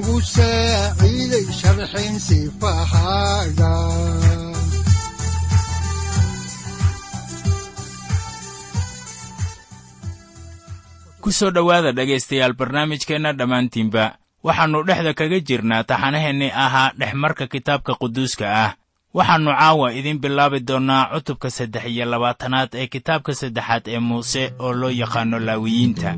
wuxunogu saaciiday sharxin sifahaaga ku soo dhowaada dhegaystayaal barnaamijkeenna dhammaantiinba waxaannu dhexda kaga jirnaa taxanaheennii ahaa dhexmarka kitaabka quduuska ah. Waxaannu caawa idiin bilaabi doonnaa cutubka saddex iyo labaatanaad ee kitaabka saddexaad ee muuse oo loo yaqaanno laawiyiinta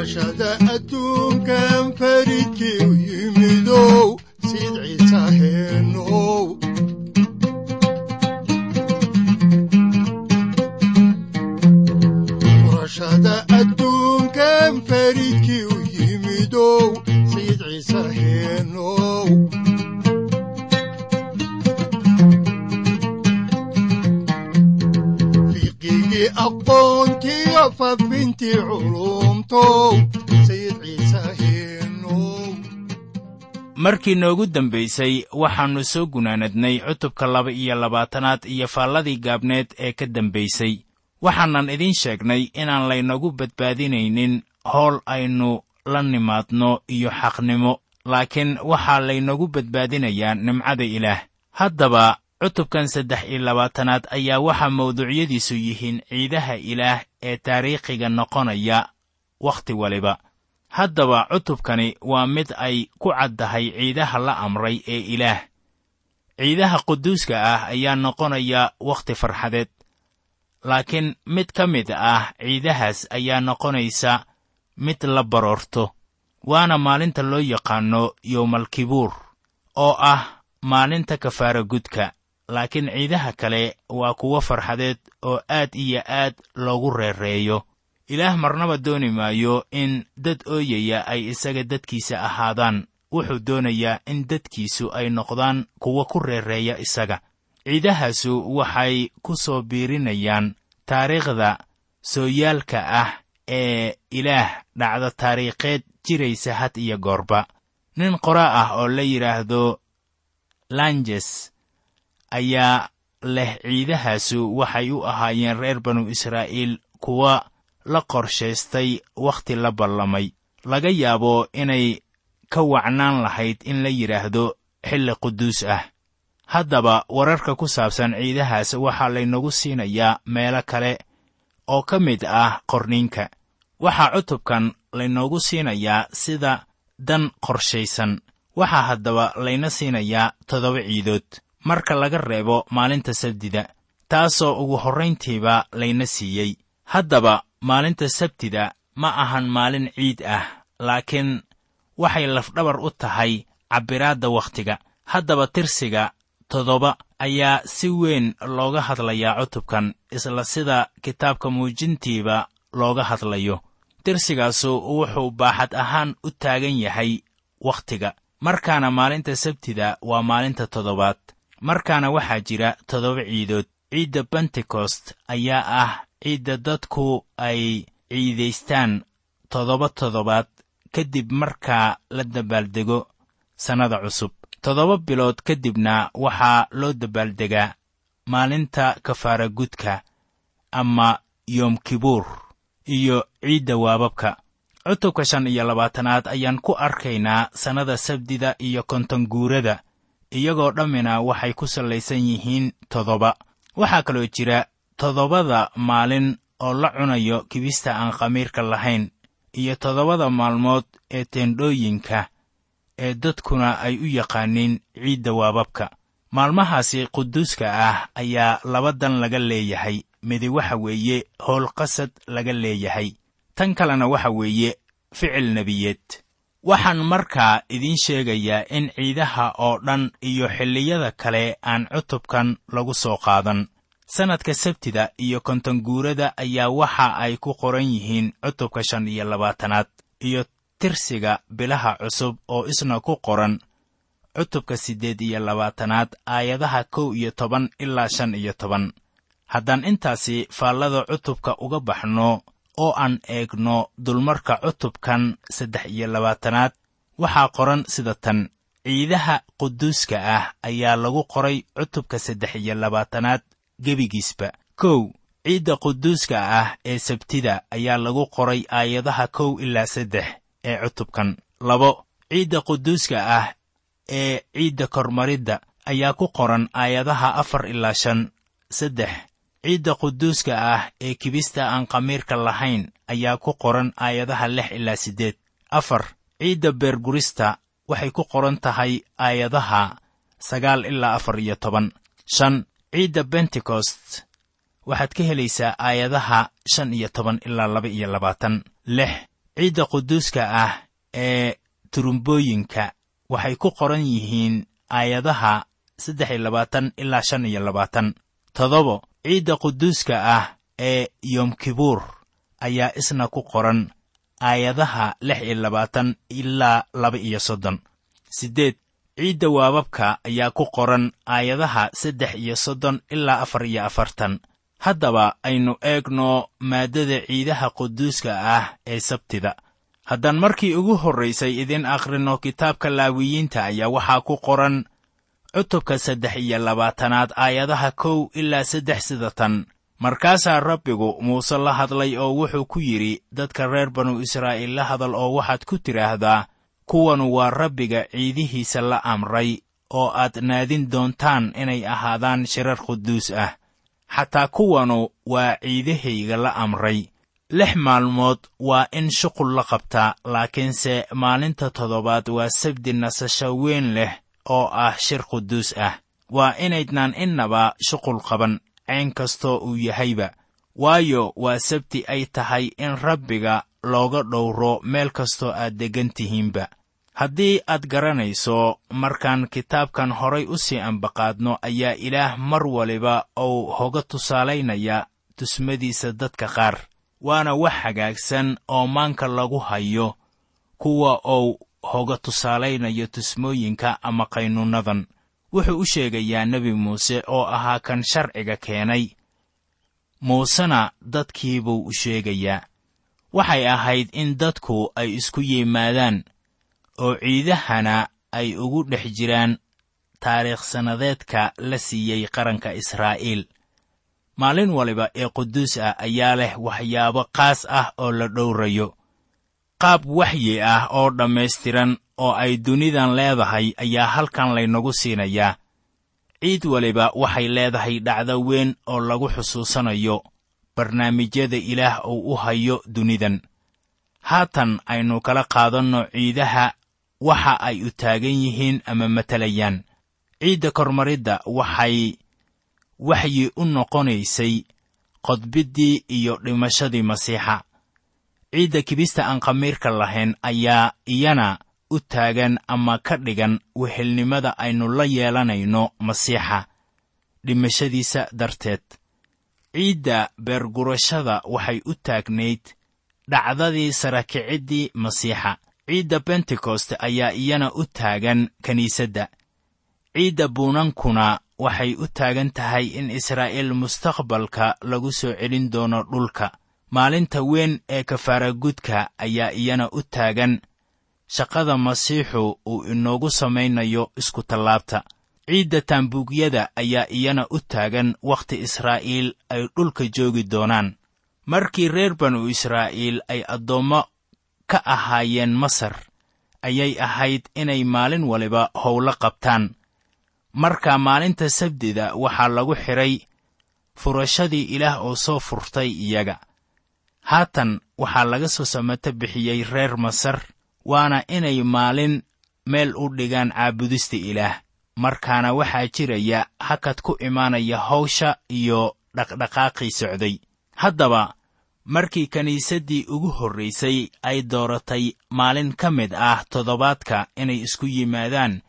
furashada adduunkan faridkii u yimidow siid ciisa heenow adduunkan faridkii u yimidow sayid ciise heenow markii noogu dambaysay waxaannu soo gunaanadnay cutubka laba iyo labaatanaad iyo faalladii gaabneed ee ka dambaysay waxaanan idiin sheegnay inaan laynagu badbaadinaynin howl aynu la nimaadno iyo xaqnimo laakiin waxaa laynagu badbaadinayaa nimcada ilaah. Haddaba cutubkan saddex iyo labaatanaad ayaa waxaa mawduucyadiisu yihiin ciidaha ilaah ee taariikhiga noqonaya wakhti waliba. Haddaba cutubkani waa mid ay ku caddahay ciidaha la amray ee ilaah. Ciidaha quduuska ah ayaa noqonaya wakhti farxadeed. Laakiin mid ka mid ah ciidahaas ayaa noqonaysa mid la baroorto waana maalinta loo yaqaanno yowmalkibuur oo ah maalinta kafaara gudka laakiin ciidaha kale waa kuwo farxadeed oo aad iyo aad loogu reereeyo. Ilaah marnaba dooni maayo in dad ooyaya ay isaga dadkiisa ahaadaan. Wuxuu doonayaa in dadkiisu ay noqdaan kuwo ku reereeya isaga. Ciidahaasu waxay ku soo biirinayaan taariikhda sooyaalka ah ee ilaah dhacda taariikheed jiraysa had iyo goorba. Nin qoraa ah oo la yidhaahdo lanjes ayaa leh ciidahaasu waxay u ahaayeen reer banu israa'iil kuwa la qorshaystay wakhti la ballamay. Laga yaabo inay ka wacnaan lahayd in la yidhaahdo xilli quduus ah. Haddaba wararka ku saabsan ciidahaas waxaa laynagu siinayaa meelo kale oo ka mid ah qorniinka. Waxaa cutubkan laynoogu siinayaa sida dan qorshaysan. Waxaa haddaba layna siinayaa toddoba ciidood marka laga reebo maalinta sabdida taasoo ugu horrayntiiba layna siiyey. Haddaba maalinta sabtida ma ahan maalin ciid ah laakiin waxay lafdhabar u tahay cabbiraadda wakhtiga. Haddaba tirsiga toddoba ayaa si weyn looga hadlayaa cutubkan isla sida kitaabka muujintiiba looga hadlayo. Tirsigaasu wuxuu baaxad ahaan u taagan yahay wakhtiga. Markaana maalinta sabtida waa maalinta toddobaad markaana waxaa jira toddoba ciidood. Ciidda bentekost ayaa ah ciidda dadku ay ciidaystaan toddoba toddobaad kadib markaa la dabaaldego sannada cusub. Toddoba bilood kadibna waxaa loo dabaaldegaa maalinta kafaara gudka ama yoom kibuur iyo ciidda waababka. Cutubka shan iyo labaatanaad ayaan ku arkaynaa sannada sabdida iyo kontonguurada iyagoo dhammina waxay ku sallaysan yihiin toddoba. Waxaa kaloo jira toddobada maalin oo la cunayo kibista aan khamiirka lahayn iyo toddobada maalmood ee teendhooyinka ee dadkuna ay u yaqaaniin ciidda waababka. Maalmahaasi quduuska ah ayaa laba dan laga leeyahay midi waxa weeye howl qasad laga leeyahay. Tan kalena waxa weeye ficil nebiyeed waxaan markaa idiin sheegayaa in ciidaha oo dhan iyo xilliyada kale aan cutubkan lagu soo qaadan. Sannadka sabtida iyo kontonguurada ayaa waxa ay ku qoran yihiin cutubka shan iyo labaatanaad iyo tirsiga bilaha cusub oo isna ku qoran. Cutubka siddeed iyo labaatanaad aayadaha kow iyo toban ilaa shan iyo toban. Haddaan intaasi faallada cutubka uga baxno oo aan eegno dulmarka cutubkan saddex iyo labaatanaad waxaa qoran sida tan. Ciidaha quduuska ah ayaa lagu qoray cutubka saddex iyo labaatanaad gebigiisba. Kow ciidda quduuska ah ee sabtida ayaa lagu qoray aayadaha kow ilaa saddex ee cutubkan. Labo ciidda quduuska ah ee ciidda kormaridda ayaa ku qoran aayadaha afar ilaa shan saddex ciidda quduuska ah ee kibista aan khamiirka lahayn ayaa ku qoran aayadaha lix ilaa siddeed. Afar ciidda beergurista waxay ku qoran tahay aayadaha sagaal ilaa afar iyo toban. Shan ciidda bentekost waxaad ka helaysaa aayadaha shan iyo toban ilaa laba iyo labaatan. Lix ciidda quduuska ah ee turumbooyinka waxay ku qoran yihiin aayadaha saddex iyo labaatan ilaa shan iyo labaatan. Toddobo ciidda quduuska ah ee yom kibuur ayaa isna ku qoran aayadaha lix iyo labaatan ilaa laba iyo soddon. Siddeed ciidda waababka ayaa ku qoran aayadaha saddex iyo soddon ilaa afar iyo afartan. Haddaba aynu eegno maaddada ciidaha quduuska ah ee sabtida. Haddaan markii ugu horraysay idin akhrino kitaabka laawiyiinta ayaa waxaa ku qoran cutubka saddex iyo labaatanaad aayadaha kow ilaa saddex sida tan. Markaasaa rabbigu muuse la hadlay oo wuxuu ku yidhi dadka reer banu israa'iil la hadal oo waxaad ku tidhaahdaa kuwanu waa rabbiga ciidihiisa la amray oo aad naadin doontaan inay ahaadaan shirar quduus ah. Xataa kuwanu waa ciidahayga la amray. Lix maalmood waa in shuqul la qabtaa laakiinse maalinta toddobaad waa sabdi nasasho weyn leh oo ah shir quduus ah. Waa inaydnaan innaba shuqul qaban cayn kastoo uu yahayba. Waayo waa sabti ay tahay in rabbiga looga dhowro meel kastoo aad deggan tihiinba. Haddii aad garanayso markaan kitaabkan horay u sii ambaqaadno ayaa ilaah mar waliba uu hoga tusaalaynaya tusmadiisa dadka qaar. Waana wax hagaagsan oo maanka lagu hayo kuwa uu hoga tusaalaynayo tusmooyinka ama qaynuunnadan wuxuu u sheegayaa nebi muuse oo ahaa kan sharciga keenay. Muusena dadkiibuu u sheegayaa waxay ahayd in dadku ay isku yimaadaan oo ciidahana ay ugu dhex jiraan taariikh sannadeedka la siiyey qaranka israa'iil. Maalin waliba ee quduus ah ayaa leh waxyaabo qaas ah oo la dhowrayo qaab waxyi ah oo dhammaystiran oo ay dunidan leedahay ayaa halkan laynagu siinayaa. Ciid waliba waxay leedahay dhacdo weyn oo lagu xusuusanayo barnaamijyada ilaah uu u hayo dunidan. Haatan aynu kala qaadanno ciidaha waxa ay u taagan yihiin ama matalayaan. Ciidda kormaridda waxay waxyi u noqonaysay qodbiddii iyo dhimashadii masiixa ciidda kibista aan khamiirka lahayn ayaa iyana u taagan ama ka dhigan wehelnimada aynu la yeelanayno masiixa dhimashadiisa darteed. Ciidda beergurashada waxay u taagnayd dhacdadii sarakiciddii masiixa. Ciidda bentekost ayaa iyana u taagan kiniisadda ciidda buunankuna waxay u taagan tahay in israa'iil mustaqbalka lagu soo celin doono dhulka maalinta weyn ee kafaaragudka ayaa iyana u taagan. Shaqada masiixu uu inoogu samaynayo iskutallaabta ciidda taambuugyada ayaa iyana u taagan wakhti israa'iil ay dhulka joogi doonaan. Markii reer banu israa'iil ay addoommo ka ahaayeen masar ayay ahayd inay maalin waliba howlo qabtaan. Marka maalinta sabdida waxaa lagu xidhay furashadii ilaah oo soo furtay iyaga haatan waxaa laga soo samato bixiyey reer masar waana inay maalin meel u dhigaan caabudista ilaah. Markaana waxaa jiraya hakad ku imaanaya hawsha iyo dhaqdhaqaaqii socday. Haddaba markii kiniisaddii ugu horraysay ay dooratay maalin ka mid ah toddobaadka inay isku yimaadaan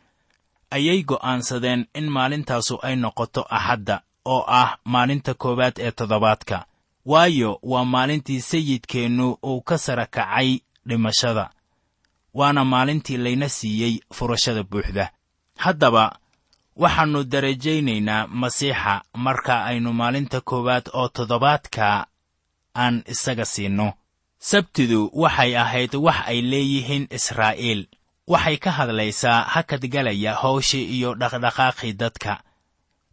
ayay go'aansadeen in maalintaasu ay noqoto axadda oo ah maalinta koowaad ee toddobaadka waayo waa maalintii sayidkeennu uu ka sara kacay dhimashada waana maalintii layna siiyey furashada buuxda. Haddaba waxaannu darajaynaynaa masiixa marka aynu maalinta koowaad oo toddobaadka aan isaga siinno sabtidu waxay ahayd wax ay leeyihiin israa'iil. Waxay ka hadlaysaa hakad galaya hawshii iyo dhaqdhaqaaqii dadka.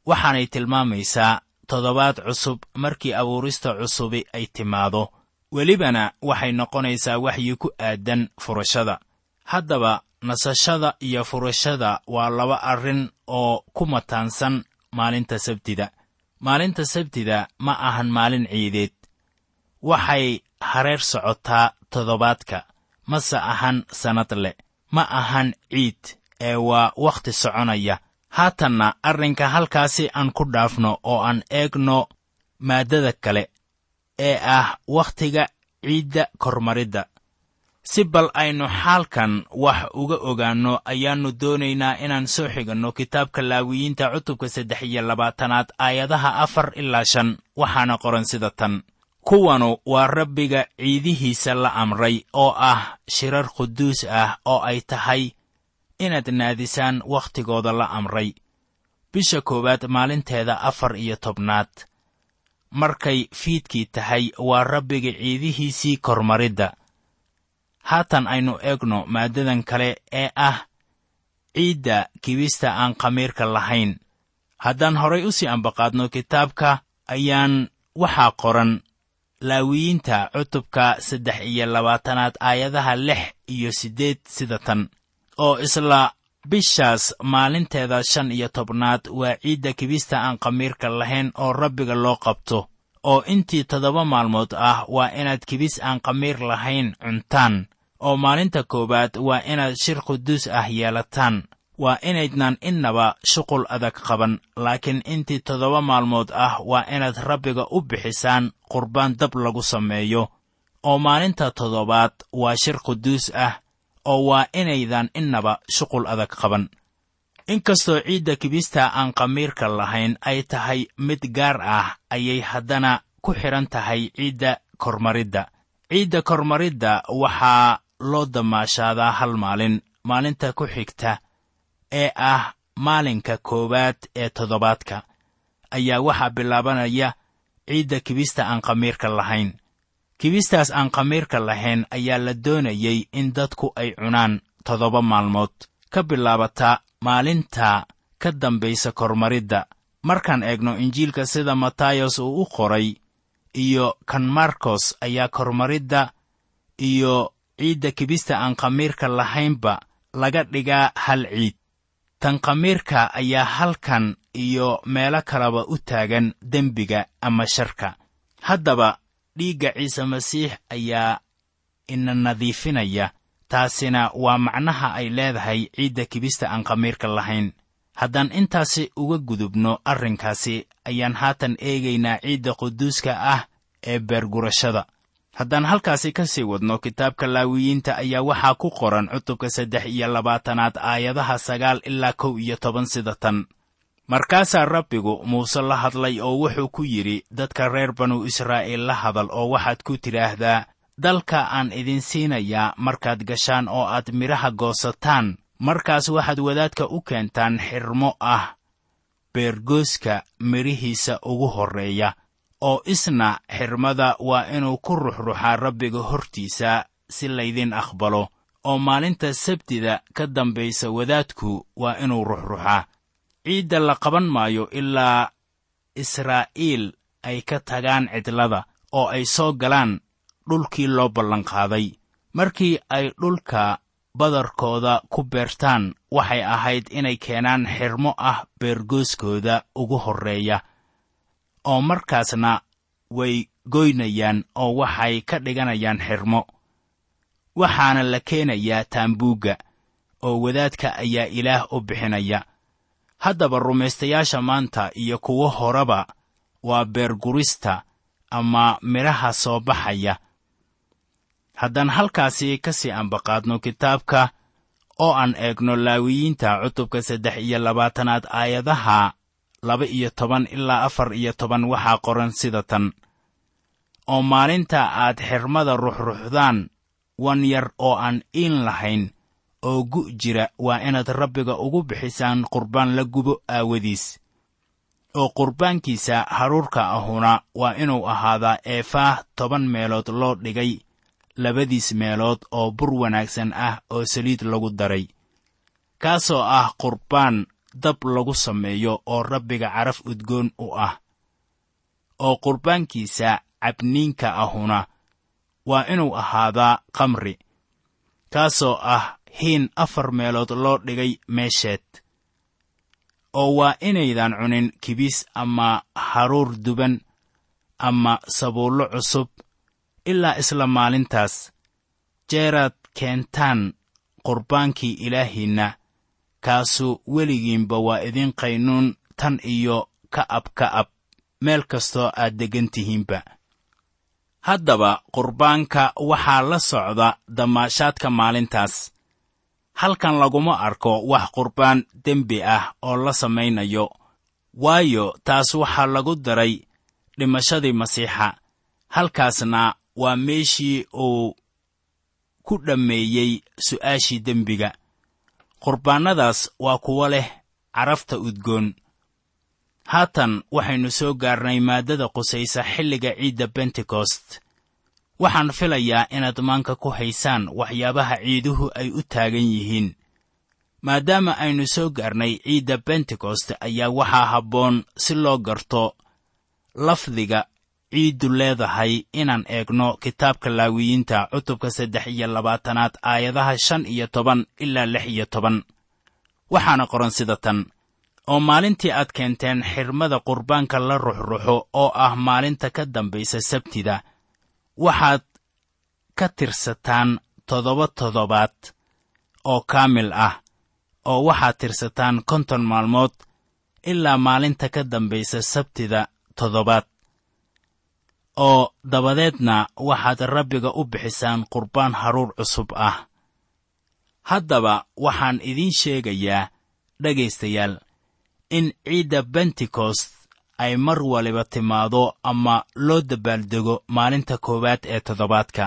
Waxaanay tilmaamaysaa toddobaad cusub markii abuurista cusubi ay timaado. Welibana waxay noqonaysaa waxyi ku aadan furashada. Haddaba nasashada iyo furashada waa laba arrin oo ku mataansan maalinta sabtida. Maalinta sabtida ma ahan maalin ciideed. Waxay hareer socotaa toddobaadka mase ahan sannad le ma ahan ciid ee waa wakhti soconaya haatanna arrinka halkaasi aan ku dhaafno oo aan eegno maaddada kale ee ah wakhtiga ciidda kormaridda. Si bal aynu xaalkan wax uga ogaanno ayaannu doonaynaa inaan soo xiganno kitaabka laawiyiinta cutubka saddex iyo labaatanaad aayadaha afar ilaa shan waxaana qoran sida tan. Kuwanu waa rabbiga ciidihiisa la amray oo ah shirar quduus ah oo ay tahay inaad naadisaan wakhtigooda la amray. Bisha koowaad maalinteeda afar iyo tobnaad. Markay fiidkii tahay waa rabbiga ciidihiisii kormaridda. Haatan aynu eegno maaddadan kale ee ah ciidda kibista aan khamiirka lahayn. Haddaan horay u sii ambaqaadno kitaabka ayaan waxaa qoran laawiyiinta cutubka saddex iyo labaatanaad aayadaha lix iyo siddeed sida tan oo isla bishaas maalinteeda shan iyo tobnaad waa ciidda kibista aan khamiirka lahayn oo rabbiga loo qabto. Oo intii toddoba maalmood ah waa inaad kibis aan khamiir lahayn cuntaan. Oo maalinta koowaad waa inaad shir quduus ah yeelataan. Waa inaydnan innaba shuqul adag qaban laakiin intii toddoba maalmood ah waa inaad rabbiga u bixisaan qurbaan dab lagu sameeyo. Oo maalinta toddobaad waa shir quduus ah oo waa inaydan innaba shuqul adag qaban. Inkastoo ciidda kibista aan khamiirka lahayn ay tahay mid gaar ah ayay haddana ku xidhan tahay ciidda kormaridda. Ciidda kormaridda waxaa loo damaashaadaa hal maalin maalinta ku xigta ee ah maalinka koowaad ee toddobaadka ayaa waxaa bilaabanaya ciidda kibista aan khamiirka lahayn kibistaas aan khamiirka lahayn ayaa la doonayey in dadku ay cunaan toddoba maalmood. Ka bilaabata maalinta ka dambaysa kormaridda. Markaan eegno injiilka sida matayos uu u qoray iyo kan markos ayaa kormaridda iyo ciidda kibista aan khamiirka lahaynba laga dhigaa hal ciid. Tan khamiirka ayaa halkan iyo meelo kaleba u taagan dembiga ama sharka. Haddaba dhiigga ciise masiix ayaa ina nadiifinaya taasina waa macnaha ay leedahay ciidda kibista aan khamiirka lahayn. Haddaan intaasi uga gudubno arrinkaasi ayaan haatan eegaynaa ciidda quduuska ah ee beergurashada. Haddaan halkaasi ka sii wadno kitaabka laawiyiinta ayaa waxaa ku qoran cutubka saddex iyo labaatanaad aayadaha sagaal ilaa kow iyo toban sida tan markaasaa rabbigu muuse la hadlay oo wuxuu ku yidhi dadka reer banu israa'iil la hadal oo waxaad ku tidhaahdaa dalka aan idin siinayaa markaad gashaan oo aad midhaha goosataan markaas waxaad wadaadka u keentaan xirmo ah beergooska midhihiisa ugu horreeya oo isna xirmada waa inuu ku ruxruxaa rabbiga hortiisa si laydin aqbalo oo maalinta sabtida ka dambaysa wadaadku waa inuu ruxruxaa ciidda la qaban maayo ilaa israa'iil ay ka tagaan cidlada oo ay soo galaan dhulkii loo ballanqaaday markii ay dhulka badarkooda ku beertaan waxay ahayd inay keenaan xirmo ah beergooskooda ugu horreeya oo markaasna way goynayaan oo waxay ka dhiganayaan xirmo. Waxaana la keenayaa taambuugga oo wadaadka ayaa ilaah u bixinaya haddaba rumaystayaasha maanta iyo kuwo horeba waa beergurista ama midhaha soo baxaya. Haddaan halkaasi ka sii ambaqaadno kitaabka oo aan eegno laawiyiinta cutubka saddex iyo labaatanaad aayadaha laba iyo toban ilaa afar iyo toban waxaa qoran sida tan. Oo maalinta aad xirmada ruxruxdaan wan yar oo aan iin lahayn oo gu' jira waa inaad rabbiga ugu bixisaan qurbaan la gubo aawadiis. Oo qurbaankiisa haruurka ahuna waa inuu ahaadaa eefaah toban meelood loo dhigay labadiis meelood oo bur wanaagsan ah oo saliid lagu daray. Kaasoo ah qurbaan dab lagu sameeyo oo rabbiga caraf udgoon u ah. Oo qurbaankiisa cabniinka ahuna waa inuu ahaadaa khamri kaasoo ah hiin afar meelood loo dhigay meesheed oo waa inaydan cunin kibis ama haruur duban ama sabuullo cusub ilaa isla maalintaas. Jeeraad keentaan qurbaankii ilaahiinna kaasu weligiinba waa idin qaynuun tan iyo ka'ab ka'ab meel kastoo aad deggan tihiinba. Haddaba qurbaanka waxaa la socda damaashaadka maalintaas halkan laguma arko wax qurbaan dembi ah oo la samaynayo waayo taas waxaa lagu daray dhimashadii masiixa. Halkaasna waa meeshii uu ku dhammeeyey su'aashii dembiga. Qurbaannadaas waa kuwo leh carafta udgoon. Haatan waxaynu soo gaarnay maaddada qusaysa xilliga ciidda bentekost waxaan filayaa inaad maanka ku haysaan waxyaabaha ciiduhu ay u taagan yihiin maadaama aynu soo gaarnay ciidda bentekost ayaa waxaa habboon si loo garto lafdiga ciiddu leedahay inaan eegno kitaabka laawiyiinta cutubka saddex iyo labaatanaad aayadaha shan iyo toban ilaa lix iyo toban. Waxaana qoran sida tan oo maalintii aad keenteen xirmada qurbaanka la ruxruxo oo ah maalinta ka dambaysa sabtida waxaad ka tirsataan toddoba toddobaad oo kaamil ah oo waxaad tirsataan konton maalmood ilaa maalinta ka dambaysa sabtida toddobaad oo dabadeedna waxaad rabbiga u bixisaan qurbaan haruur cusub ah. Haddaba waxaan idiin sheegayaa dhegaystayaal in ciidda bentekost ay mar waliba timaado ama loo dabaaldego maalinta koowaad ee toddobaadka.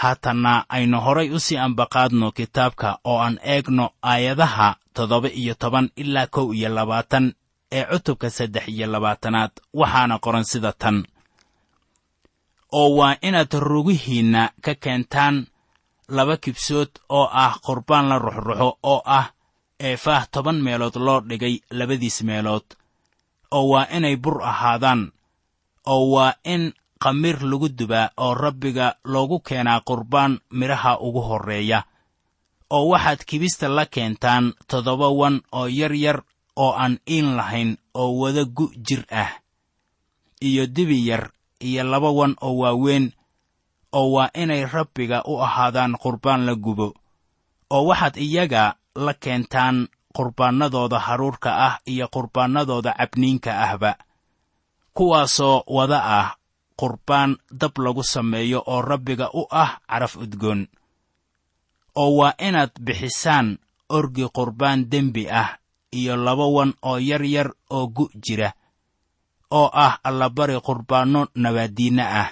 Haatanna aynu horay u sii ambaqaadno kitaabka oo aan eegno aayadaha toddoba iyo toban ilaa kow iyo labaatan ee cutubka saddex iyo labaatanaad waxaana qoran sida tan. Oo waa inaad rugihiinna ka keentaan laba kibsood oo ah qurbaan la ruxruxo oo ah eefaah toban meelood loo dhigay labadiis meelood oo waa inay bur ahaadaan oo waa in khamiir lagu dubaa oo rabbiga loogu keenaa qurbaan midhaha ugu horreeya oo waxaad kibista la keentaan toddoba wan oo yar yar oo aan iin lahayn oo wada gu' jir ah iyo dibi yar iyo laba wan oo waaweyn oo waa inay rabbiga u ahaadaan qurbaan la gubo oo waxaad iyaga la keentaan qurbaannadooda haruurka ah iyo qurbaannadooda cabniinka ahba. Kuwaasoo wada ah qurbaan dab lagu sameeyo oo rabbiga u ah caraf udgoon oo waa inaad bixisaan orgi qurbaan dembi ah iyo laba wan oo yar yar oo gu' jira oo ah allabari qurbaanno nabaaddiinne ah.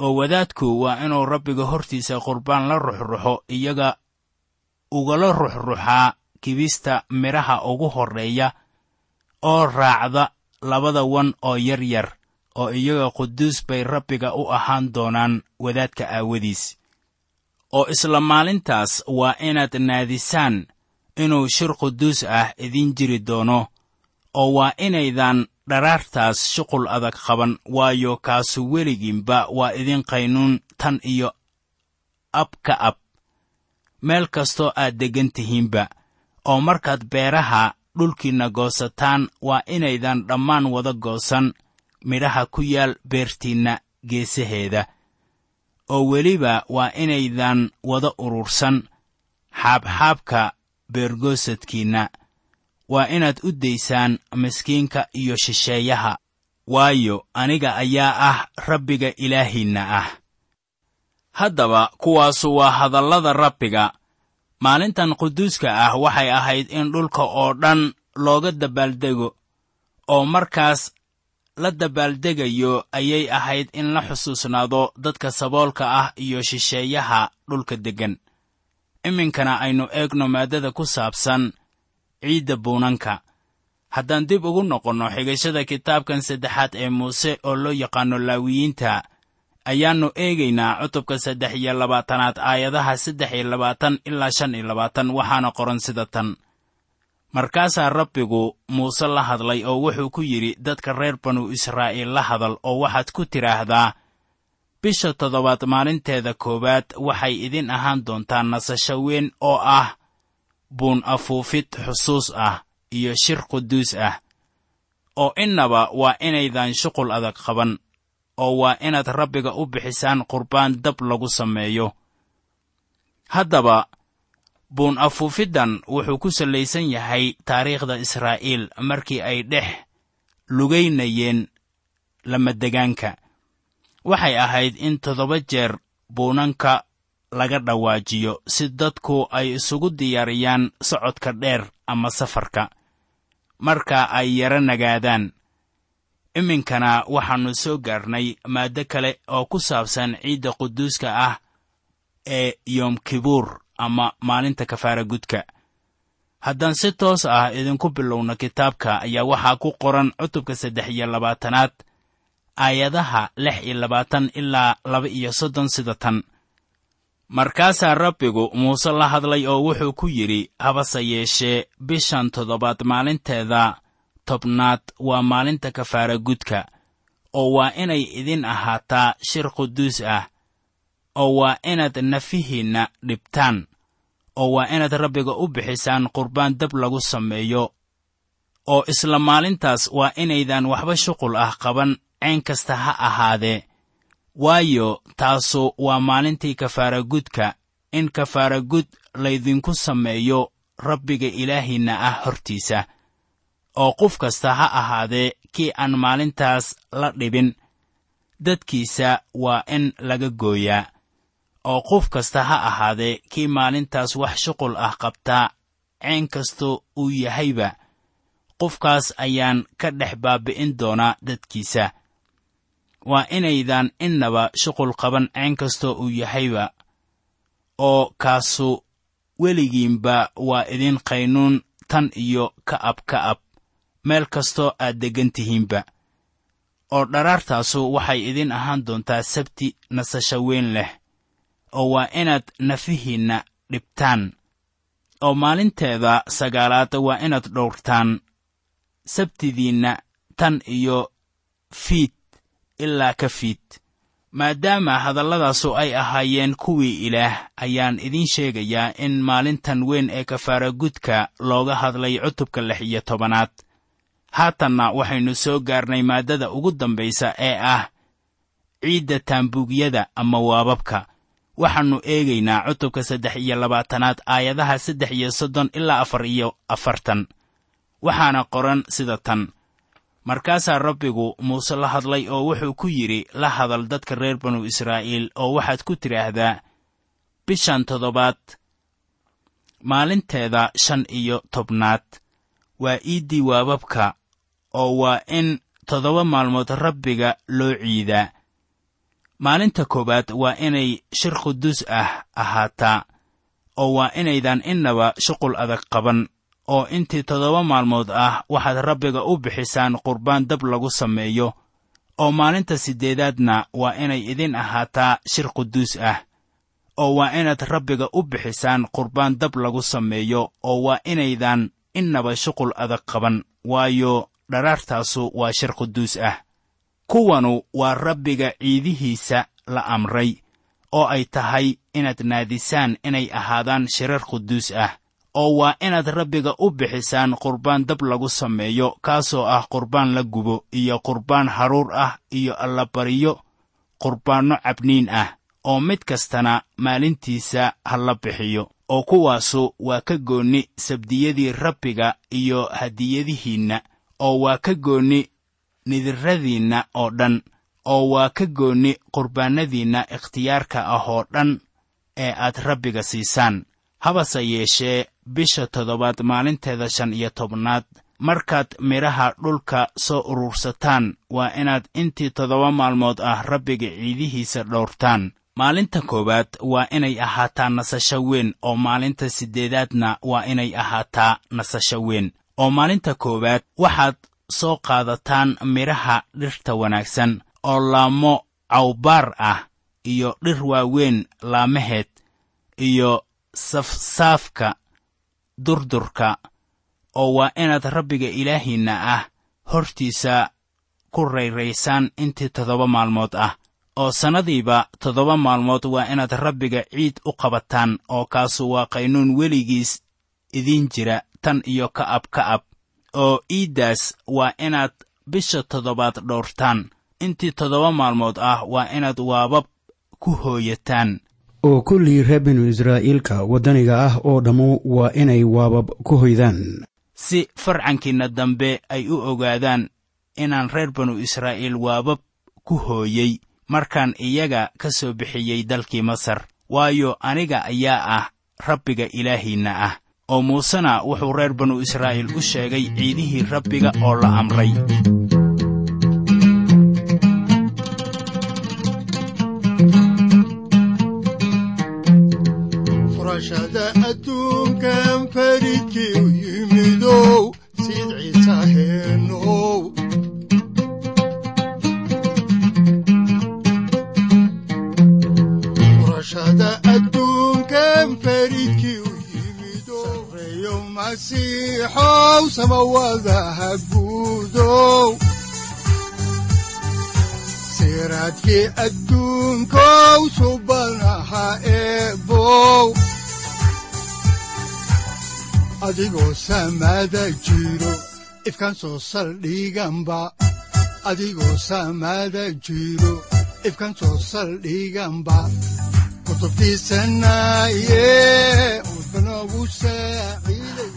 Oo wadaadku waa inuu rabbiga hortiisa qurbaan la ruxruxo iyaga ugala ruxruxaa kibista midhaha ugu horreeya oo raacda labada wan oo yar yar oo iyaga quduus bay rabbiga u ahaan doonaan wadaadka aawadiis. Oo isla maalintaas waa inaad naadisaan inuu shir quduus ah idiin jiri doono oo waa inaydan dharaartaas shuqul adag qaban waayo kaasu weligiinba waa idin qaynuun tan iyo ab ka ab. Meel kastoo aad deggan tihiinba oo markaad beeraha dhulkiinna goosataan waa inaydan dhammaan wada goosan midhaha ku yaal beertiinna geesaheeda oo weliba waa inaydan wada urursan xaabxaabka beergoosadkiinna. Waa inaad u daysaan miskiinka iyo shisheeyaha waayo aniga ayaa ah rabbiga ilaahiinna ah. Haddaba kuwaasu waa hadallada rabbiga maalintan quduuska ah waxay ahayd in dhulka oo dhan looga dabaaldego oo markaas la dabaaldegayo ayay ahayd in la xusuusnaado dadka saboolka ah iyo shisheeyaha dhulka deggan. Iminkana aynu eegno maaddada ku saabsan ciidda buunanka. Haddaan dib ugu noqonno xigashada kitaabkan saddexaad ee muuse oo loo yaqaanno laawiyiinta ayaannu eegaynaa cutubka saddex iyo labaatanaad aayadaha saddex iyo labaatan ilaa shan iyo labaatan waxaana qoran sida tan. Markaasaa rabbigu muuse la hadlay oo wuxuu ku yidhi dadka reer banu israa'iil la hadal oo waxaad ku tidhaahdaa bisha toddobaad maalinteeda koowaad waxay idin ahaan doontaa nasasho weyn oo ah buun afuufid xusuus ah iyo shir quduus ah oo innaba waa inaydan shuqul adag qaban oo waa inaad rabbiga u bixisaan qurbaan dab lagu sameeyo. Haddaba buun afuufiddan wuxuu ku sallaysan yahay taariikhda israa'iil markii ay dhex lugaynayeen lamadegaanka waxay ahayd in toddoba jeer buunanka laga dhawaajiyo si dadku ay isugu diyaariyaan socodka dheer ama safarka. Marka ay yara nagaadaan iminkana waxaannu soo gaarnay maaddo kale oo ku saabsan ciidda quduuska ah ee yoom kibuur ama maalinta kafaara gudka haddaan si toos ah idinku bilowno kitaabka ayaa waxaa ku qoran cutubka saddex iyo labaatanaad aayadaha lix iyo labaatan ilaa laba iyo soddon sida tan. Markaasaa rabbigu muuse la hadlay oo wuxuu ku yidhi habase yeeshee bishan toddobaad maalinteeda tobnaad waa maalinta kafaara gudka oo waa inay idin ahaataa shir quduus ah oo waa inaad nafihiinna dhibtaan oo waa inaad rabbiga u bixisaan qurbaan dab lagu sameeyo oo isla maalintaas waa inaydan waxba shuqul ah qaban ceen kasta ha ahaadee waayo taasu waa maalintii kafaara gudka in kafaara gud laydinku sameeyo rabbiga ilaahiinna ah hortiisa oo qof kasta ha ahaadee kii aan maalintaas la dhibin. Dadkiisa waa in laga gooyaa oo qof kasta ha ahaadee kii maalintaas wax shuqul ah qabtaa ceen kasta uu yahayba. Qofkaas ayaan ka dhex baabi'in doonaa dadkiisa. Waa inaydan innaba shuqul qaban ceen kastoo uu yahayba oo kaasu weligiinba waa idin qaynuun tan iyo ka'ab ka'ab meel kastoo aad deggan tihiinba. Oo dharaartaasu waxay idin ahaan doontaa sabti nasasho weyn leh oo waa inaad nafihiinna dhibtaan oo maalinteeda sagaalaad waa inaad dhowrtaan. Sabtidiinna tan iyo fiid ilaa ka fiid maadaama hadalladaasu ay ahaayeen kuwii ilaah ayaan idiin sheegayaa in maalintan weyn ee kafaara gudka looga hadlay cutubka lix iyo tobanaad haatanna waxaynu soo gaarnay maaddada ugu dambaysa ee ah ciidda taambuugyada ama waababka. Waxaannu eegaynaa cutubka saddex iyo labaatanaad aayadaha saddex iyo soddon ilaa afar iyo afartan. Waxaana qoran sida tan. Markaasaa rabbigu muuse la hadlay oo wuxuu ku yidhi la hadal dadka reer banu israa'iil oo waxaad ku tidhaahdaa bishan toddobaad maalinteeda shan iyo tobnaad. Waa iiddii waababka oo waa in toddoba maalmood rabbiga loo ciidaa maalinta koowaad waa inay shir quduus ah ahaataa oo waa inaydan innaba shuqul adag qaban oo intii toddoba maalmood ah waxaad rabbiga u bixisaan qurbaan dab lagu sameeyo oo maalinta siddeedaadna waa inay idin ahaataa shir quduus ah oo waa inaad rabbiga u bixisaan qurbaan dab lagu sameeyo oo waa inaydan innaba shuqul adag qaban. Waayo dharaartaasu waa shir quduus ah. Kuwanu waa rabbiga ciidihiisa la amray oo ay tahay inaad naadisaan inay ahaadaan shirar quduus ah oo waa inaad rabbiga u bixisaan qurbaan dab lagu sameeyo kaasoo ah qurbaan la gubo iyo qurbaan haruur ah iyo allabariyo qurbaanno cabniin ah oo mid kastana maalintiisa ha la bixiyo oo kuwaasu waa ka goonni sabdiyadii rabbiga iyo hadiyadihiinna oo waa ka goonni nidirradiinna oo dhan oo waa ka goonni qurbaannadiinna ikhtiyaarka ah oo dhan ee aad rabbiga siisaan. Habase yeeshee bisha toddobaad maalinteeda shan iyo tobnaad markaad midhaha dhulka soo urursataan waa inaad intii toddoba maalmood ah rabbiga ciidihiisa dhowrtaan. Maalinta koowaad waa inay ahaataa nasasho weyn oo maalinta siddeedaadna waa inay ahaataa nasasho weyn oo maalinta koowaad waxaad soo qaadataan midhaha dhirta wanaagsan oo laamo cawbaar ah iyo dhir waaweyn laamaheed iyo safsaafka durdurka oo waa inaad rabbiga ilaahiinna ah hortiisa ku rayraysaan intii toddoba maalmood ah oo sannadiiba toddoba maalmood waa inaad rabbiga ciid u qabataan oo kaasu waa qaynuun weligiis idiin jira tan iyo ka'ab ka'ab oo iiddaas waa inaad bisha toddobaad dhowrtaan intii toddoba maalmood ah waa inaad waabab ku hooyataan. Oo kullii reer binu israa'iilka waddaniga ah oo dhammu waa inay waabab ku hoydaan. Si farcankiinna dambe ay u ogaadaan inaan reer banu israa'iil waabab ku hooyey markaan iyaga ka soo bixiyey dalkii masar. Waayo aniga ayaa ah rabbiga ilaahiinna ah oo muusena wuxuu reer banu israa'iil u sheegay ciidihii rabbiga oo la amray. Adduunkan faridkii u yimidow samawadaha guudow siraadkii adduunkow subanaha eebow adigoo samada jiro ifkan soo saldhiganba adigoo samada jiro ifkan soo saldhiganba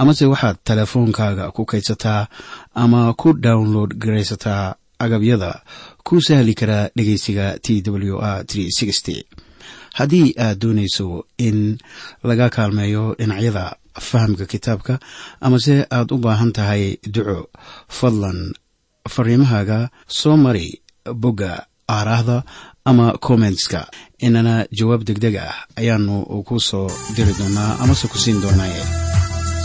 amase waxaad teleefoonkaaga ku kaydsataa ama ku download garaysataa agabyada ku sahli karaa dhegeysiga t w r haddii aad doonayso in laga kaalmeeyo dhinacyada fahamka kitaabka amase aad u baahan tahay duco fadlan fariimahaaga soo mari bogga aaraahda ama kommentska inana jawaab deg deg ah ayaanu ku soo diri doonaa amase ku siin doonaaye